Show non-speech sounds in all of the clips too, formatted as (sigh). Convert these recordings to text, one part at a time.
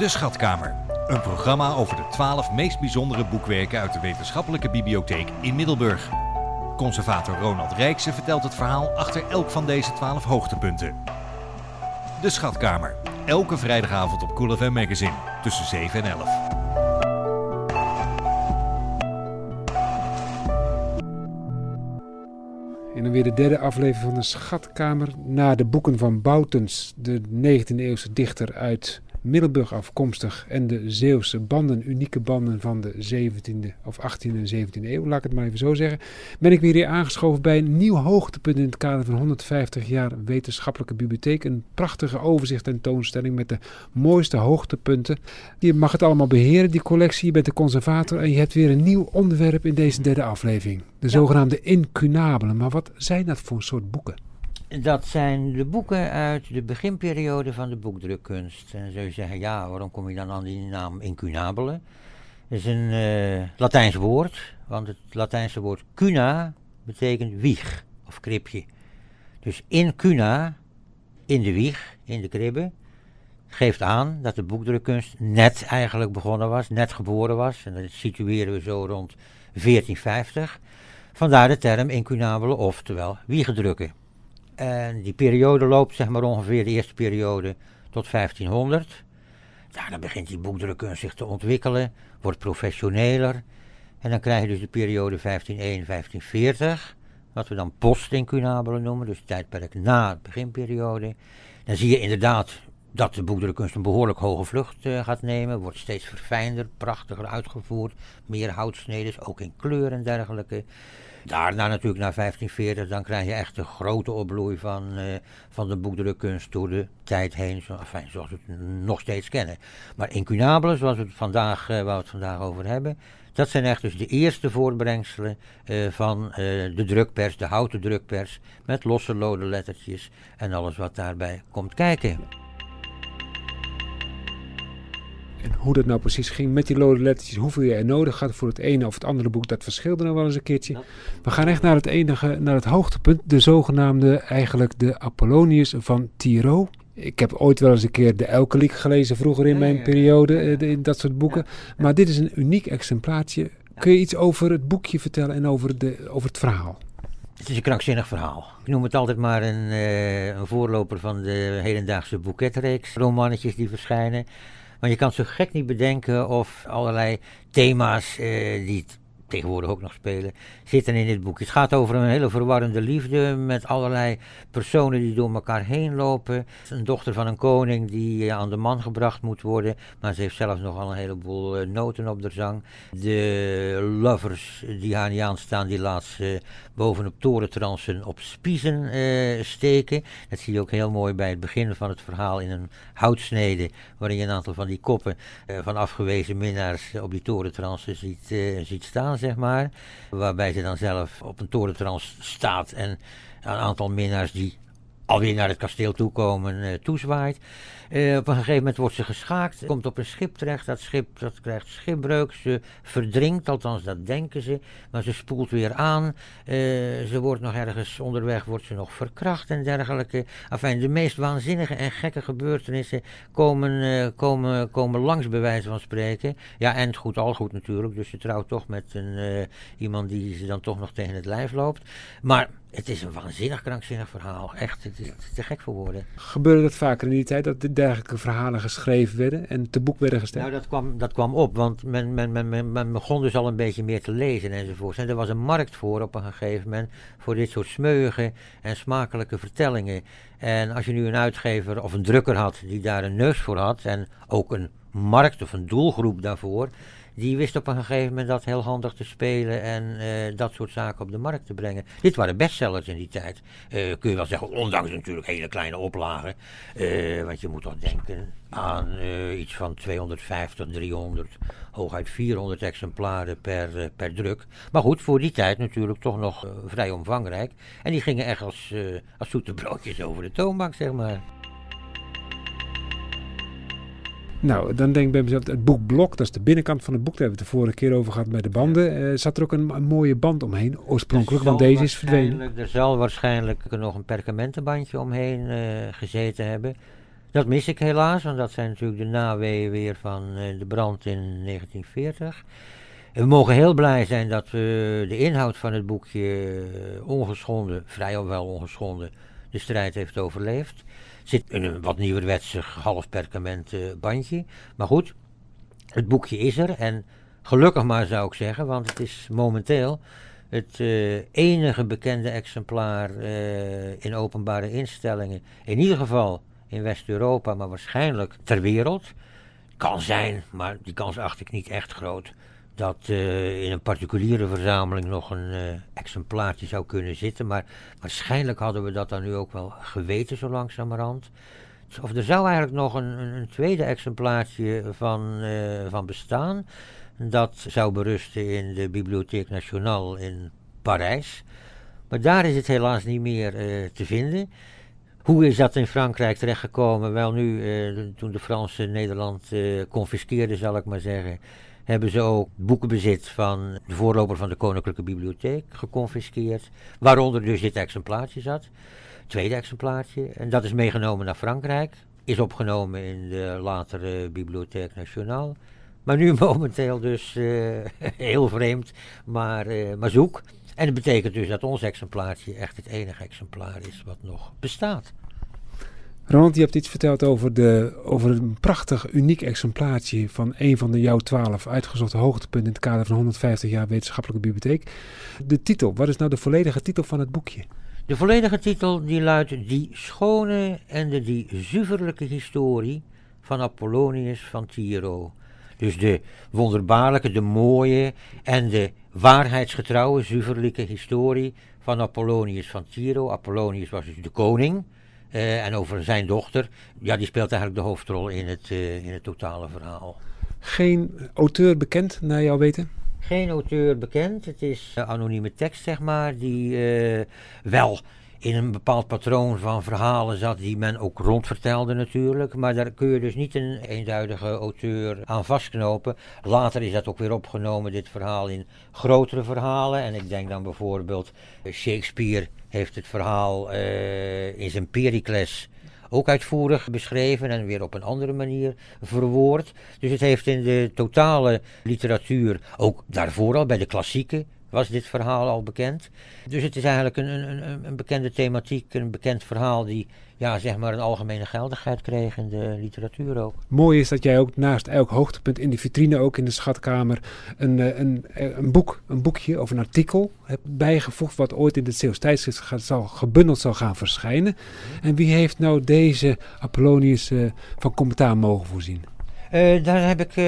De Schatkamer. Een programma over de 12 meest bijzondere boekwerken uit de wetenschappelijke bibliotheek in Middelburg. Conservator Ronald Rijkse vertelt het verhaal achter elk van deze 12 hoogtepunten. De Schatkamer. Elke vrijdagavond op Cool FM Magazine tussen 7 en 11. En dan weer de derde aflevering van de Schatkamer. Na de boeken van Boutens, de 19e-eeuwse dichter uit Middelburg afkomstig. En de Zeeuwse banden, unieke banden van de 17e of 18e en 17e eeuw, laat ik het maar even zo zeggen. Ben ik weer hier aangeschoven bij een nieuw hoogtepunt in het kader van 150 jaar wetenschappelijke bibliotheek. Een prachtige overzicht en toonstelling met de mooiste hoogtepunten. Je mag het allemaal beheren, die collectie. Je bent de conservator en je hebt weer een nieuw onderwerp in deze derde aflevering. De zogenaamde incunabelen. Maar wat zijn dat voor soort boeken? Dat zijn de boeken uit de beginperiode van de boekdrukkunst. En dan zou je zeggen, ja, waarom kom je dan aan die naam incunabele? Dat is een uh, Latijns woord, want het Latijnse woord cuna betekent wieg of kribje. Dus in cuna, in de wieg, in de kribbe, geeft aan dat de boekdrukkunst net eigenlijk begonnen was, net geboren was. En dat situeren we zo rond 1450. Vandaar de term incunabele, oftewel wiegedrukken. En die periode loopt zeg maar ongeveer de eerste periode tot 1500. Daarna begint die boekdrukkunst zich te ontwikkelen, wordt professioneler. En dan krijg je dus de periode 1501-1540, wat we dan post-incunabele noemen, dus tijdperk na de beginperiode. Dan zie je inderdaad dat de boekdrukkunst een behoorlijk hoge vlucht uh, gaat nemen, wordt steeds verfijnder, prachtiger uitgevoerd, meer houtsneden, ook in kleur en dergelijke. Daarna natuurlijk, na 1540, dan krijg je echt een grote opbloei van, uh, van de boekdrukkunst door de tijd heen, zo, zoals we het nog steeds kennen. Maar incunabelen, zoals we het vandaag, uh, waar we het vandaag over hebben, dat zijn echt dus de eerste voortbrengselen uh, van de drukpers, de houten drukpers, met losse lode lettertjes en alles wat daarbij komt kijken. En hoe dat nou precies ging met die lode lettertjes, hoeveel je er nodig had voor het ene of het andere boek, dat verschilde nog wel eens een keertje. We gaan echt naar het enige, naar het hoogtepunt, de zogenaamde, eigenlijk de Apollonius van Tiro. Ik heb ooit wel eens een keer de Elkeliek gelezen vroeger in mijn periode, in dat soort boeken. Maar dit is een uniek exemplaartje. Kun je iets over het boekje vertellen en over, de, over het verhaal? Het is een krankzinnig verhaal. Ik noem het altijd maar een, uh, een voorloper van de hedendaagse boeketreeks, romannetjes die verschijnen. Maar je kan zo gek niet bedenken of allerlei thema's uh, die tegenwoordig ook nog spelen, zitten in dit boek. Het gaat over een hele verwarrende liefde met allerlei personen die door elkaar heen lopen. Een dochter van een koning die aan de man gebracht moet worden, maar ze heeft zelfs nogal een heleboel uh, noten op de zang. De lovers die haar niet aanstaan, die laat ze bovenop torentransen op spiezen uh, steken. Dat zie je ook heel mooi bij het begin van het verhaal in een houtsnede, waarin je een aantal van die koppen van afgewezen minnaars op die torentransen ziet, ziet staan zeg maar. Waarbij ze dan zelf op een torentrans staat en een aantal minnaars die alweer naar het kasteel toekomen, uh, toezwaait. Uh, op een gegeven moment wordt ze geschaakt, komt op een schip terecht. Dat schip dat krijgt schipbreuk, ze verdrinkt, althans dat denken ze. Maar ze spoelt weer aan. Uh, ze wordt nog ergens onderweg, wordt ze nog verkracht en dergelijke. Enfin, de meest waanzinnige en gekke gebeurtenissen komen, komen, komen langs, bij wijze van spreken. Ja, en goed, al goed natuurlijk. Dus ze trouwt toch met een, iemand die ze dan toch nog tegen het lijf loopt. Maar het is een waanzinnig krankzinnig verhaal. Echt, het is te gek voor woorden. Gebeurde dat vaker in die tijd, dat dergelijke verhalen geschreven werden en te boek werden gesteld? Nou, dat kwam, dat kwam op, want men, men, men, men, begon dus al een beetje meer te lezen enzovoort. En er was een markt voor op een gegeven moment, voor dit soort smeuïge en smakelijke vertellingen. En als je nu een uitgever of een drukker had die daar een neus voor had en ook een markt of een doelgroep daarvoor die wist op een gegeven moment dat heel handig te spelen en uh, dat soort zaken op de markt te brengen. Dit waren bestsellers in die tijd. Uh, kun je wel zeggen, ondanks natuurlijk hele kleine oplagen. Uh, want je moet toch denken aan iets van 250, 300, hooguit 400 exemplaren per, per druk. Maar goed, voor die tijd natuurlijk toch nog vrij omvangrijk. En die gingen echt als, als zoete broodjes over de toonbank, zeg maar. Nou, dan denk ik bij mezelf, het boek Blok, dat is de binnenkant van het boek. Daar hebben we het de vorige keer over gehad met de banden. Uh, zat er ook een, een, mooie band omheen, oorspronkelijk, want deze is verdwenen. Er zal waarschijnlijk nog een perkamentenbandje omheen uh, gezeten hebben. Dat mis ik helaas, want dat zijn natuurlijk de naweeën weer van eh, de brand in 1940. En we mogen heel blij zijn dat we de inhoud van het boekje eh, ongeschonden, vrijwel ongeschonden, de strijd heeft overleefd. Zit in een wat nieuwerwetsig half perkament eh, bandje. Maar goed, het boekje is er en gelukkig maar zou ik zeggen, want het is momenteel het uh, enige bekende exemplaar uh, in openbare instellingen. In ieder geval in West-Europa, maar waarschijnlijk ter wereld. Kan zijn, maar die kans acht ik niet echt groot. Dat uh, in een particuliere verzameling nog een exemplaartje zou kunnen zitten. Maar waarschijnlijk hadden we dat dan nu ook wel geweten, zo langzamerhand. Of er zou eigenlijk nog een, een tweede exemplaartje van, van bestaan. Dat zou berusten in de Bibliotheek Nationale in Parijs. Maar daar is het helaas niet meer uh, te vinden. Hoe is dat in Frankrijk terechtgekomen? Wel nu, uh, toen de Fransen Nederland uh, confiskeerden, zal ik maar zeggen, hebben ze ook boekenbezit van de voorloper van de Koninklijke Bibliotheek geconfiskeerd. Waaronder dus dit exemplaartje zat. Tweede exemplaartje. En dat is meegenomen naar Frankrijk. Is opgenomen in de latere Bibliotheek Nationale. Maar nu (laughs) momenteel dus uh, (laughs) heel vreemd, maar, uh, maar zoek. En dat betekent dus dat ons exemplaartje echt het enige exemplaar is wat nog bestaat. Ronald, je hebt iets verteld over, de, over een prachtig, uniek exemplaartje van een van de jouw twaalf uitgezochte hoogtepunten in het kader van 150 jaar wetenschappelijke bibliotheek. De titel, wat is nou de volledige titel van het boekje? De volledige titel die luidt Die schone en de die zuiverlijke historie van Apollonius van Tiro. Dus de wonderbaarlijke, de mooie en de waarheidsgetrouwe, zuiverlijke historie van Apollonius van Tiro. Apollonius was dus de koning. Uh, en over zijn dochter, ja, die speelt eigenlijk de hoofdrol in het, uh, in het totale verhaal. Geen auteur bekend, naar jouw weten? Geen auteur bekend. Het is uh, anonieme tekst, zeg maar, die wel in een bepaald patroon van verhalen zat die men ook rondvertelde natuurlijk. Maar daar kun je dus niet een eenduidige auteur aan vastknopen. Later is dat ook weer opgenomen, dit verhaal, in grotere verhalen. En ik denk dan bijvoorbeeld Shakespeare heeft het verhaal uh, in zijn Pericles ook uitvoerig beschreven en weer op een andere manier verwoord. Dus het heeft in de totale literatuur, ook daarvoor al bij de klassieke was dit verhaal al bekend. Dus het is eigenlijk een, een, een bekende thematiek, een bekend verhaal die ja, zeg maar een algemene geldigheid kreeg in de literatuur ook. Mooi is dat jij ook naast elk hoogtepunt in de vitrine, ook in de schatkamer, een, een, een, boek, een boekje of een artikel hebt bijgevoegd wat ooit in het Zeeuws tijdschrift zal, gebundeld zal gaan verschijnen. En wie heeft nou deze Apollonius uh, van commentaar mogen voorzien? Uh, daar heb ik uh,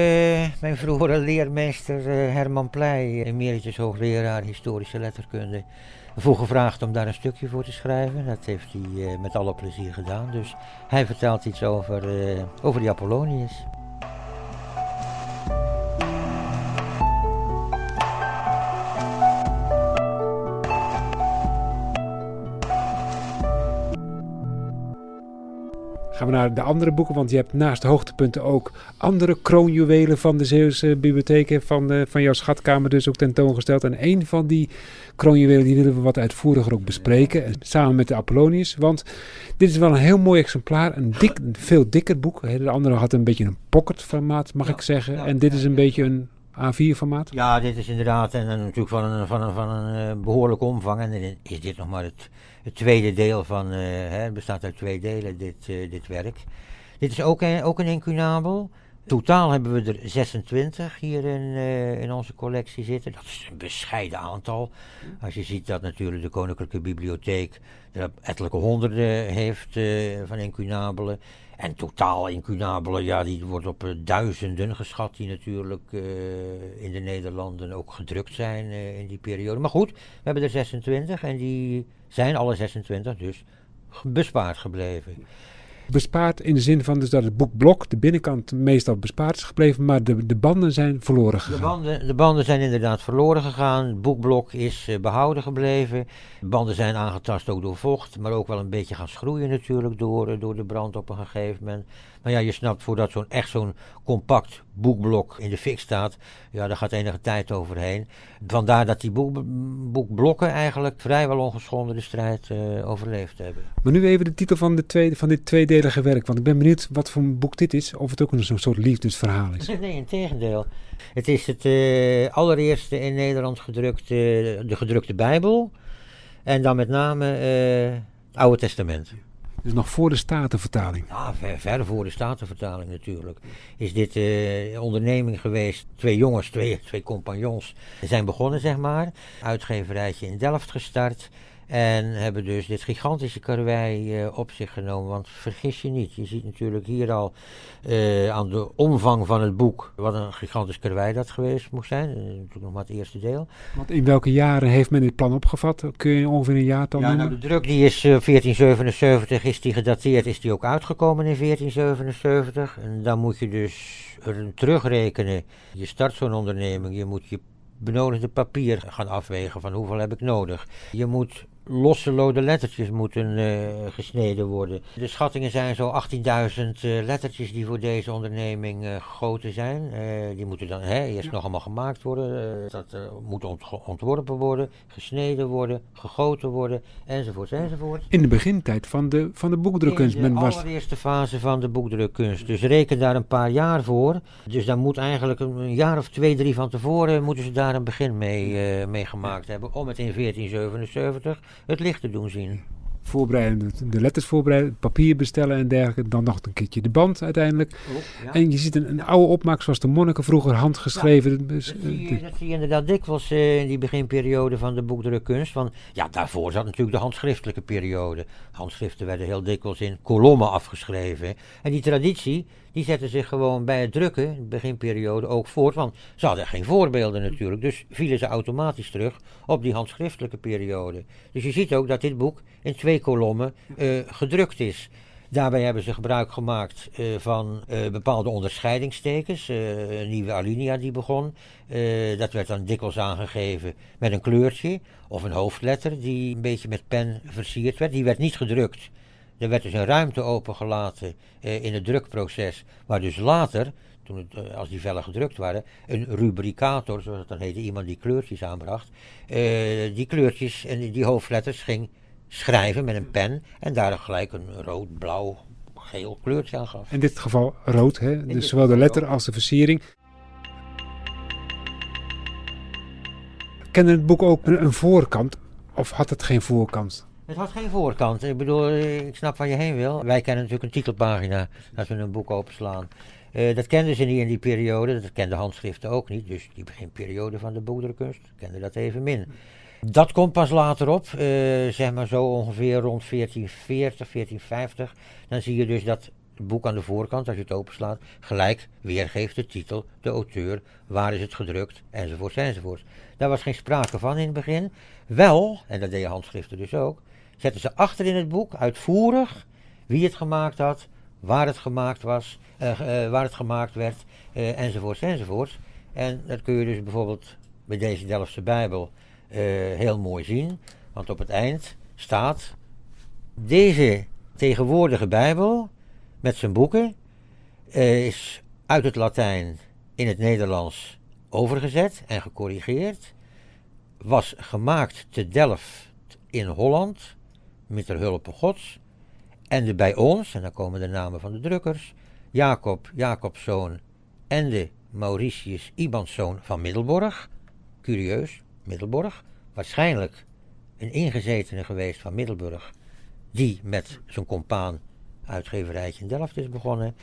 mijn vroegere leermeester uh, Herman Pleij, emeritus hoogleraar historische letterkunde, voor gevraagd om daar een stukje voor te schrijven. Dat heeft hij met alle plezier gedaan. Dus hij vertelt iets over, over die Apollonius. We naar de andere boeken, want je hebt naast de hoogtepunten ook andere kroonjuwelen van de Zeeuwse bibliotheken, van, de, van jouw schatkamer dus ook tentoongesteld. En een van die kroonjuwelen die willen we wat uitvoeriger ook bespreken, samen met de Apollonius. Want dit is wel een heel mooi exemplaar, een, dik, een veel dikker boek. De andere had een beetje een pocketformaat, mag Ja, ik zeggen. ja, en dit is een beetje een A4-formaat. Ja, dit is inderdaad en, natuurlijk van een, van een, van een eh, behoorlijke omvang. En dan is dit nog maar het, tweede deel van, eh, hè, het bestaat uit twee delen, dit, eh, dit werk. Dit is ook ook een incunabel. Totaal hebben we er 26 hier in, eh, in onze collectie zitten. Dat is een bescheiden aantal. Als je ziet dat natuurlijk de Koninklijke Bibliotheek er ettelijke honderden heeft eh, van incunabelen. En totaal incunabelen, ja, die wordt op eh, duizenden geschat, die natuurlijk in de Nederlanden ook gedrukt zijn in die periode. Maar goed, we hebben er 26 en die zijn alle 26 dus bespaard gebleven. Bespaard in de zin van dus dat het boekblok, de binnenkant, meestal bespaard is gebleven, maar de, de banden zijn verloren De gegaan. banden, de banden zijn inderdaad verloren gegaan. Het boekblok is eh, behouden gebleven. De banden zijn aangetast ook door vocht, maar ook wel een beetje gaan schroeien natuurlijk door, eh, door de brand op een gegeven moment. Maar ja, je snapt, voordat zo'n echt zo'n compact boekblok in de fik staat, ja, daar gaat enige tijd overheen. Vandaar dat die boek, boekblokken eigenlijk vrijwel ongeschonden de strijd uh, overleefd hebben. Maar nu even de titel van, de tweede, van dit tweedelige werk, want ik ben benieuwd wat voor een boek dit is, of het ook een soort liefdesverhaal is. (laughs) Nee, in tegendeel. Het is het uh, allereerste in Nederland gedrukte, de gedrukte Bijbel. En dan met name uh, het Oude Testament. Dus nog voor de Statenvertaling? Ja, ver, voor de Statenvertaling natuurlijk. Is dit uh, onderneming geweest. Twee jongens, twee, twee compagnons zijn begonnen, zeg maar. Uitgeverijtje in Delft gestart. En hebben dus dit gigantische karwei uh, op zich genomen. Want vergis je niet, je ziet natuurlijk hier al uh, aan de omvang van het boek. wat een gigantisch karwei dat geweest moest zijn. Uh, natuurlijk nog maar het eerste deel. Want in welke jaren heeft men dit plan opgevat? Kun je ongeveer een jaartal ja, noemen? Nou, de druk die is 1477, is die gedateerd, is die ook uitgekomen in 1477. En dan moet je dus terugrekenen. Je start zo'n onderneming, je moet je benodigde papier gaan afwegen van hoeveel heb ik nodig. Je moet losse lode lettertjes moeten uh, gesneden worden. De schattingen zijn zo 18.000 uh, lettertjes die voor deze onderneming uh, gegoten zijn. die moeten dan hè, eerst ja. nog allemaal gemaakt worden. dat moet ont ontworpen worden, gesneden worden, gegoten worden, enzovoort, enzovoort. In de begintijd van de, van de boekdrukkunst. In de allereerste fase van de boekdrukkunst. Dus reken daar een paar jaar voor. Dus dan moet eigenlijk een jaar of twee, drie van tevoren... moeten ze daar een begin mee, mee gemaakt hebben. Om het in 1477 het licht te doen zien. Voorbereiden, de letters voorbereiden, papier bestellen en dergelijke. Dan nog een keertje de band uiteindelijk. Oh, ja. En je ziet een, een, oude opmaak zoals de monniken vroeger handgeschreven. Ja, dat, zie je, dat zie je inderdaad dikwijls uh, in die beginperiode van de boekdrukkunst. Want ja, daarvoor zat natuurlijk de handschriftelijke periode. Handschriften werden heel dikwijls in kolommen afgeschreven. En die traditie, die zette zich gewoon bij het drukken, in de beginperiode, ook voort. Want ze hadden geen voorbeelden natuurlijk. Dus vielen ze automatisch terug op die handschriftelijke periode. Dus je ziet ook dat dit boek in twee kolommen uh, gedrukt is. Daarbij hebben ze gebruik gemaakt uh, van uh, bepaalde onderscheidingstekens. Een nieuwe alinea die begon. dat werd dan dikwijls aangegeven met een kleurtje of een hoofdletter die een beetje met pen versierd werd. Die werd niet gedrukt. Er werd dus een ruimte opengelaten in het drukproces, waar dus later, toen het, als die vellen gedrukt waren, een rubricator, zoals het dan heette, iemand die kleurtjes aanbracht, die kleurtjes en die hoofdletters ging schrijven met een pen en daar gelijk een rood, blauw, geel kleurtje aan gaf. In dit geval rood, hè? dus zowel de letter als de versiering. Kende het boek ook een, een voorkant of had het geen voorkant? Het had geen voorkant. Ik bedoel, ik snap waar je heen wil. Wij kennen natuurlijk een titelpagina als we een boek openslaan. Uh, dat kenden ze niet in die periode, dat kenden handschriften ook niet. Dus die beginperiode van de boekdrukkunst kenden dat even min. Dat komt pas later op, uh, zeg maar zo ongeveer rond 1440, 1450. Dan zie je dus dat het boek aan de voorkant, als je het openslaat, gelijk weergeeft de titel, de auteur, waar is het gedrukt, enzovoort, enzovoort. Daar was geen sprake van in het begin. Wel, en dat deden handschriften dus ook, zetten ze achter in het boek uitvoerig wie het gemaakt had, waar het gemaakt was, uh, uh, waar het gemaakt werd, uh, enzovoort, enzovoort. En dat kun je dus bijvoorbeeld bij deze Delftse Bijbel heel mooi zien. Want op het eind staat deze tegenwoordige Bijbel met zijn boeken is uit het Latijn in het Nederlands overgezet en gecorrigeerd. Was gemaakt te Delft in Holland met de hulp gods. En de bij ons, en dan komen de namen van de drukkers, Jacob Jacobszoon en de Mauritius Ibanszoon van Middelborg. Curieus, Middelborg. Waarschijnlijk een ingezetene geweest van Middelburg, die met zijn compaan uitgeverijtje in Delft is begonnen.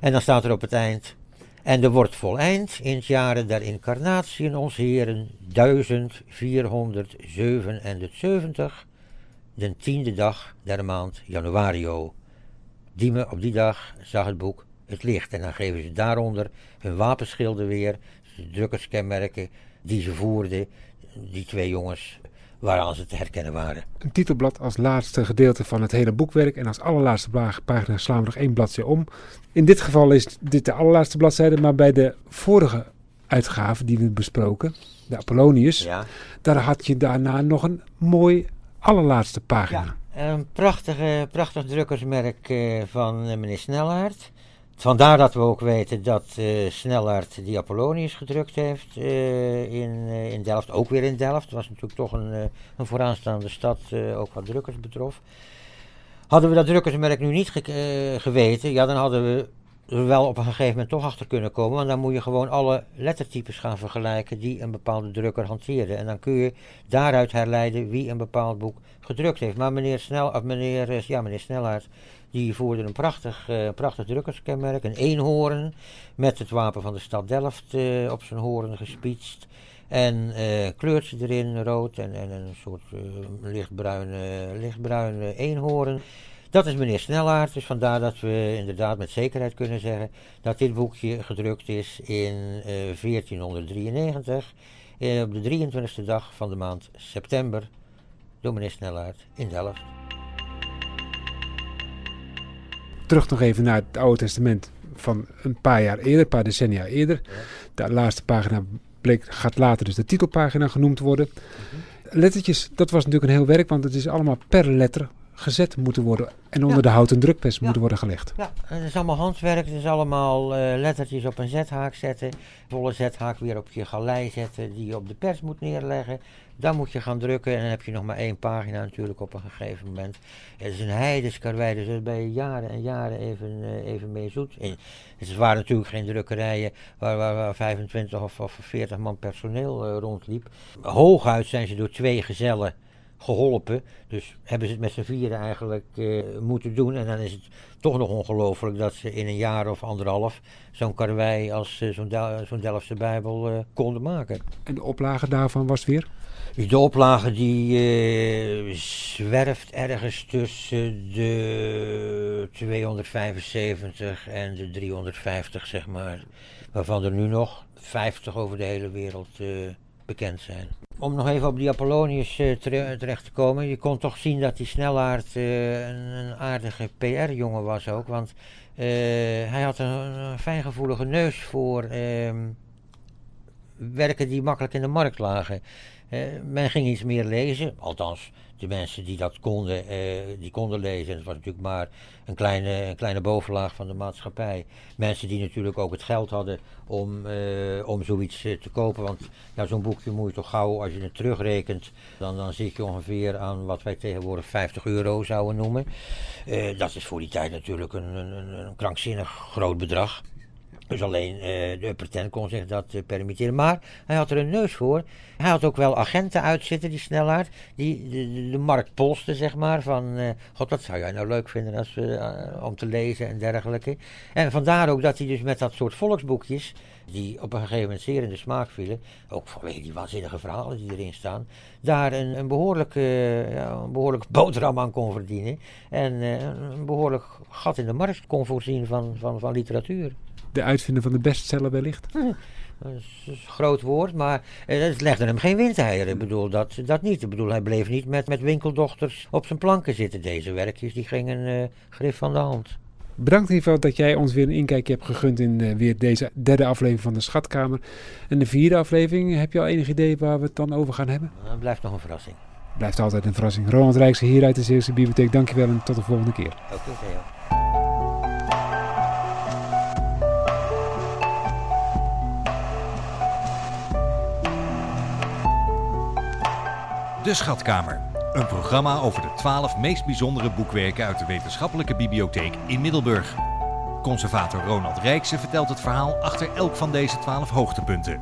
En dan staat er op het eind, en er wordt voleind in het jaren der incarnatie ons heren 1477, den tiende dag der maand januario. Die me op die dag zag het boek het licht. En dan geven ze daaronder hun wapenschilden weer, de drukkerskenmerken die ze voerden, die twee jongens waaraan ze te herkennen waren. Een titelblad als laatste gedeelte van het hele boekwerk en als allerlaatste pagina slaan we nog één bladzijde om. In dit geval is dit de allerlaatste bladzijde, maar bij de vorige uitgave die we besproken, de Apollonius, ja. daar had je daarna nog een mooi allerlaatste pagina. Ja, een prachtige, prachtig drukkersmerk van meneer Snelhaard. Vandaar dat we ook weten dat uh, Snellert die Apollonius gedrukt heeft in, in Delft. Ook weer in Delft. Het was natuurlijk toch een, een vooraanstaande stad, ook wat drukkers betrof. Hadden we dat drukkersmerk nu niet ge geweten, ja, dan hadden we er wel op een gegeven moment toch achter kunnen komen. Want dan moet je gewoon alle lettertypes gaan vergelijken die een bepaalde drukker hanteerde. En dan kun je daaruit herleiden wie een bepaald boek gedrukt heeft. Maar meneer, Snel, of meneer, ja, meneer Snellaert die voerde een prachtig, uh, prachtig drukkerskenmerk, een eenhoorn met het wapen van de stad Delft uh, op zijn horen gespietst. En uh, kleurtje erin, rood en, en een soort lichtbruine, lichtbruine eenhoorn. Dat is meneer Snellaert, dus vandaar dat we inderdaad met zekerheid kunnen zeggen dat dit boekje gedrukt is in 1493, op de 23e dag van de maand september, door meneer Snellaert in Delft. terug nog even naar het Oude Testament van een paar jaar eerder, een paar decennia eerder. De laatste pagina bleek, gaat later dus de titelpagina genoemd worden. Mhm. Lettertjes, dat was natuurlijk een heel werk, want het is allemaal per letter gezet moeten worden en onder de houten drukpers moeten worden gelegd. Ja, het is allemaal handwerk, het is allemaal uh, lettertjes op een zethaak zetten, volle zethaak weer op je galei zetten die je op de pers moet neerleggen. Dan moet je gaan drukken en dan heb je nog maar één pagina natuurlijk op een gegeven moment. Het is een heideskarwei, dus daar ben je jaren en jaren even, uh, even mee zoet. En het waren natuurlijk geen drukkerijen waar, waar, waar 25 of, of 40 man personeel uh, rondliep. Hooguit zijn ze door twee gezellen geholpen. Dus hebben ze het met z'n vieren eigenlijk uh, moeten doen. En dan is het toch nog ongelooflijk dat ze in een jaar of anderhalf zo'n karwei als uh, zo'n Del zo Delftse Bijbel uh, konden maken. En de oplage daarvan was weer? De oplage die zwerft ergens tussen de 275 en de 350, zeg maar. Waarvan er nu nog 50 over de hele wereld Om nog even op die Apollonius uh, terecht te komen. Je kon toch zien dat die Snellaard uh, een, een, aardige PR-jongen was ook. Want uh, hij had een, een, fijngevoelige neus voor ehm, werken die makkelijk in de markt lagen. men ging iets meer lezen, althans de mensen die dat konden, eh, die konden lezen. Het was natuurlijk maar een kleine, een kleine bovenlaag van de maatschappij. Mensen die natuurlijk ook het geld hadden om, eh, om zoiets eh, te kopen. Want ja, zo'n boekje moet je toch gauw, als je het terugrekent, dan, dan zit je ongeveer aan wat wij tegenwoordig 50 euro zouden noemen. Dat is voor die tijd natuurlijk een, een, een krankzinnig groot bedrag. Dus alleen uh, de pretend kon zich dat uh, permitteren. Maar hij had er een neus voor. Hij had ook wel agenten uitzitten, die snellaard. Die de, de, markt polsten, zeg maar. Van, uh, god, wat zou jij nou leuk vinden als, om te lezen en dergelijke. En vandaar ook dat hij dus met dat soort volksboekjes. Die op een gegeven moment zeer in de smaak vielen. Ook vanwege die waanzinnige verhalen die erin staan. Daar een, een, behoorlijke, een behoorlijk boterham aan kon verdienen. En een behoorlijk gat in de markt kon voorzien van, van, van literatuur de uitvinder van de bestseller wellicht? Dat is een groot woord, maar eh, het legde hem geen windeieren. Ik bedoel, dat, dat niet. Ik bedoel, hij bleef niet met, met winkeldochters op zijn planken zitten. Deze werkjes die gingen uh, grif van de hand. Bedankt in ieder geval dat jij ons weer een inkijkje hebt gegund in uh, weer deze derde aflevering van de Schatkamer. En de vierde aflevering, heb je al enig idee waar we het dan over gaan hebben? Dat blijft nog een verrassing. Blijft altijd een verrassing. Ronald Rijkse hier uit de Zeeuwse Bibliotheek. Dankjewel en tot de volgende keer. Oké, okay, De Schatkamer. Een programma over de 12 meest bijzondere boekwerken uit de wetenschappelijke bibliotheek in Middelburg. Conservator Ronald Rijkse vertelt het verhaal achter elk van deze 12 hoogtepunten.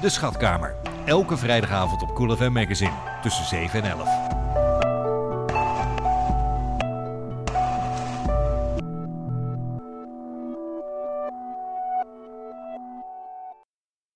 De Schatkamer. Elke vrijdagavond op Cool FM Magazine tussen 7 en 11.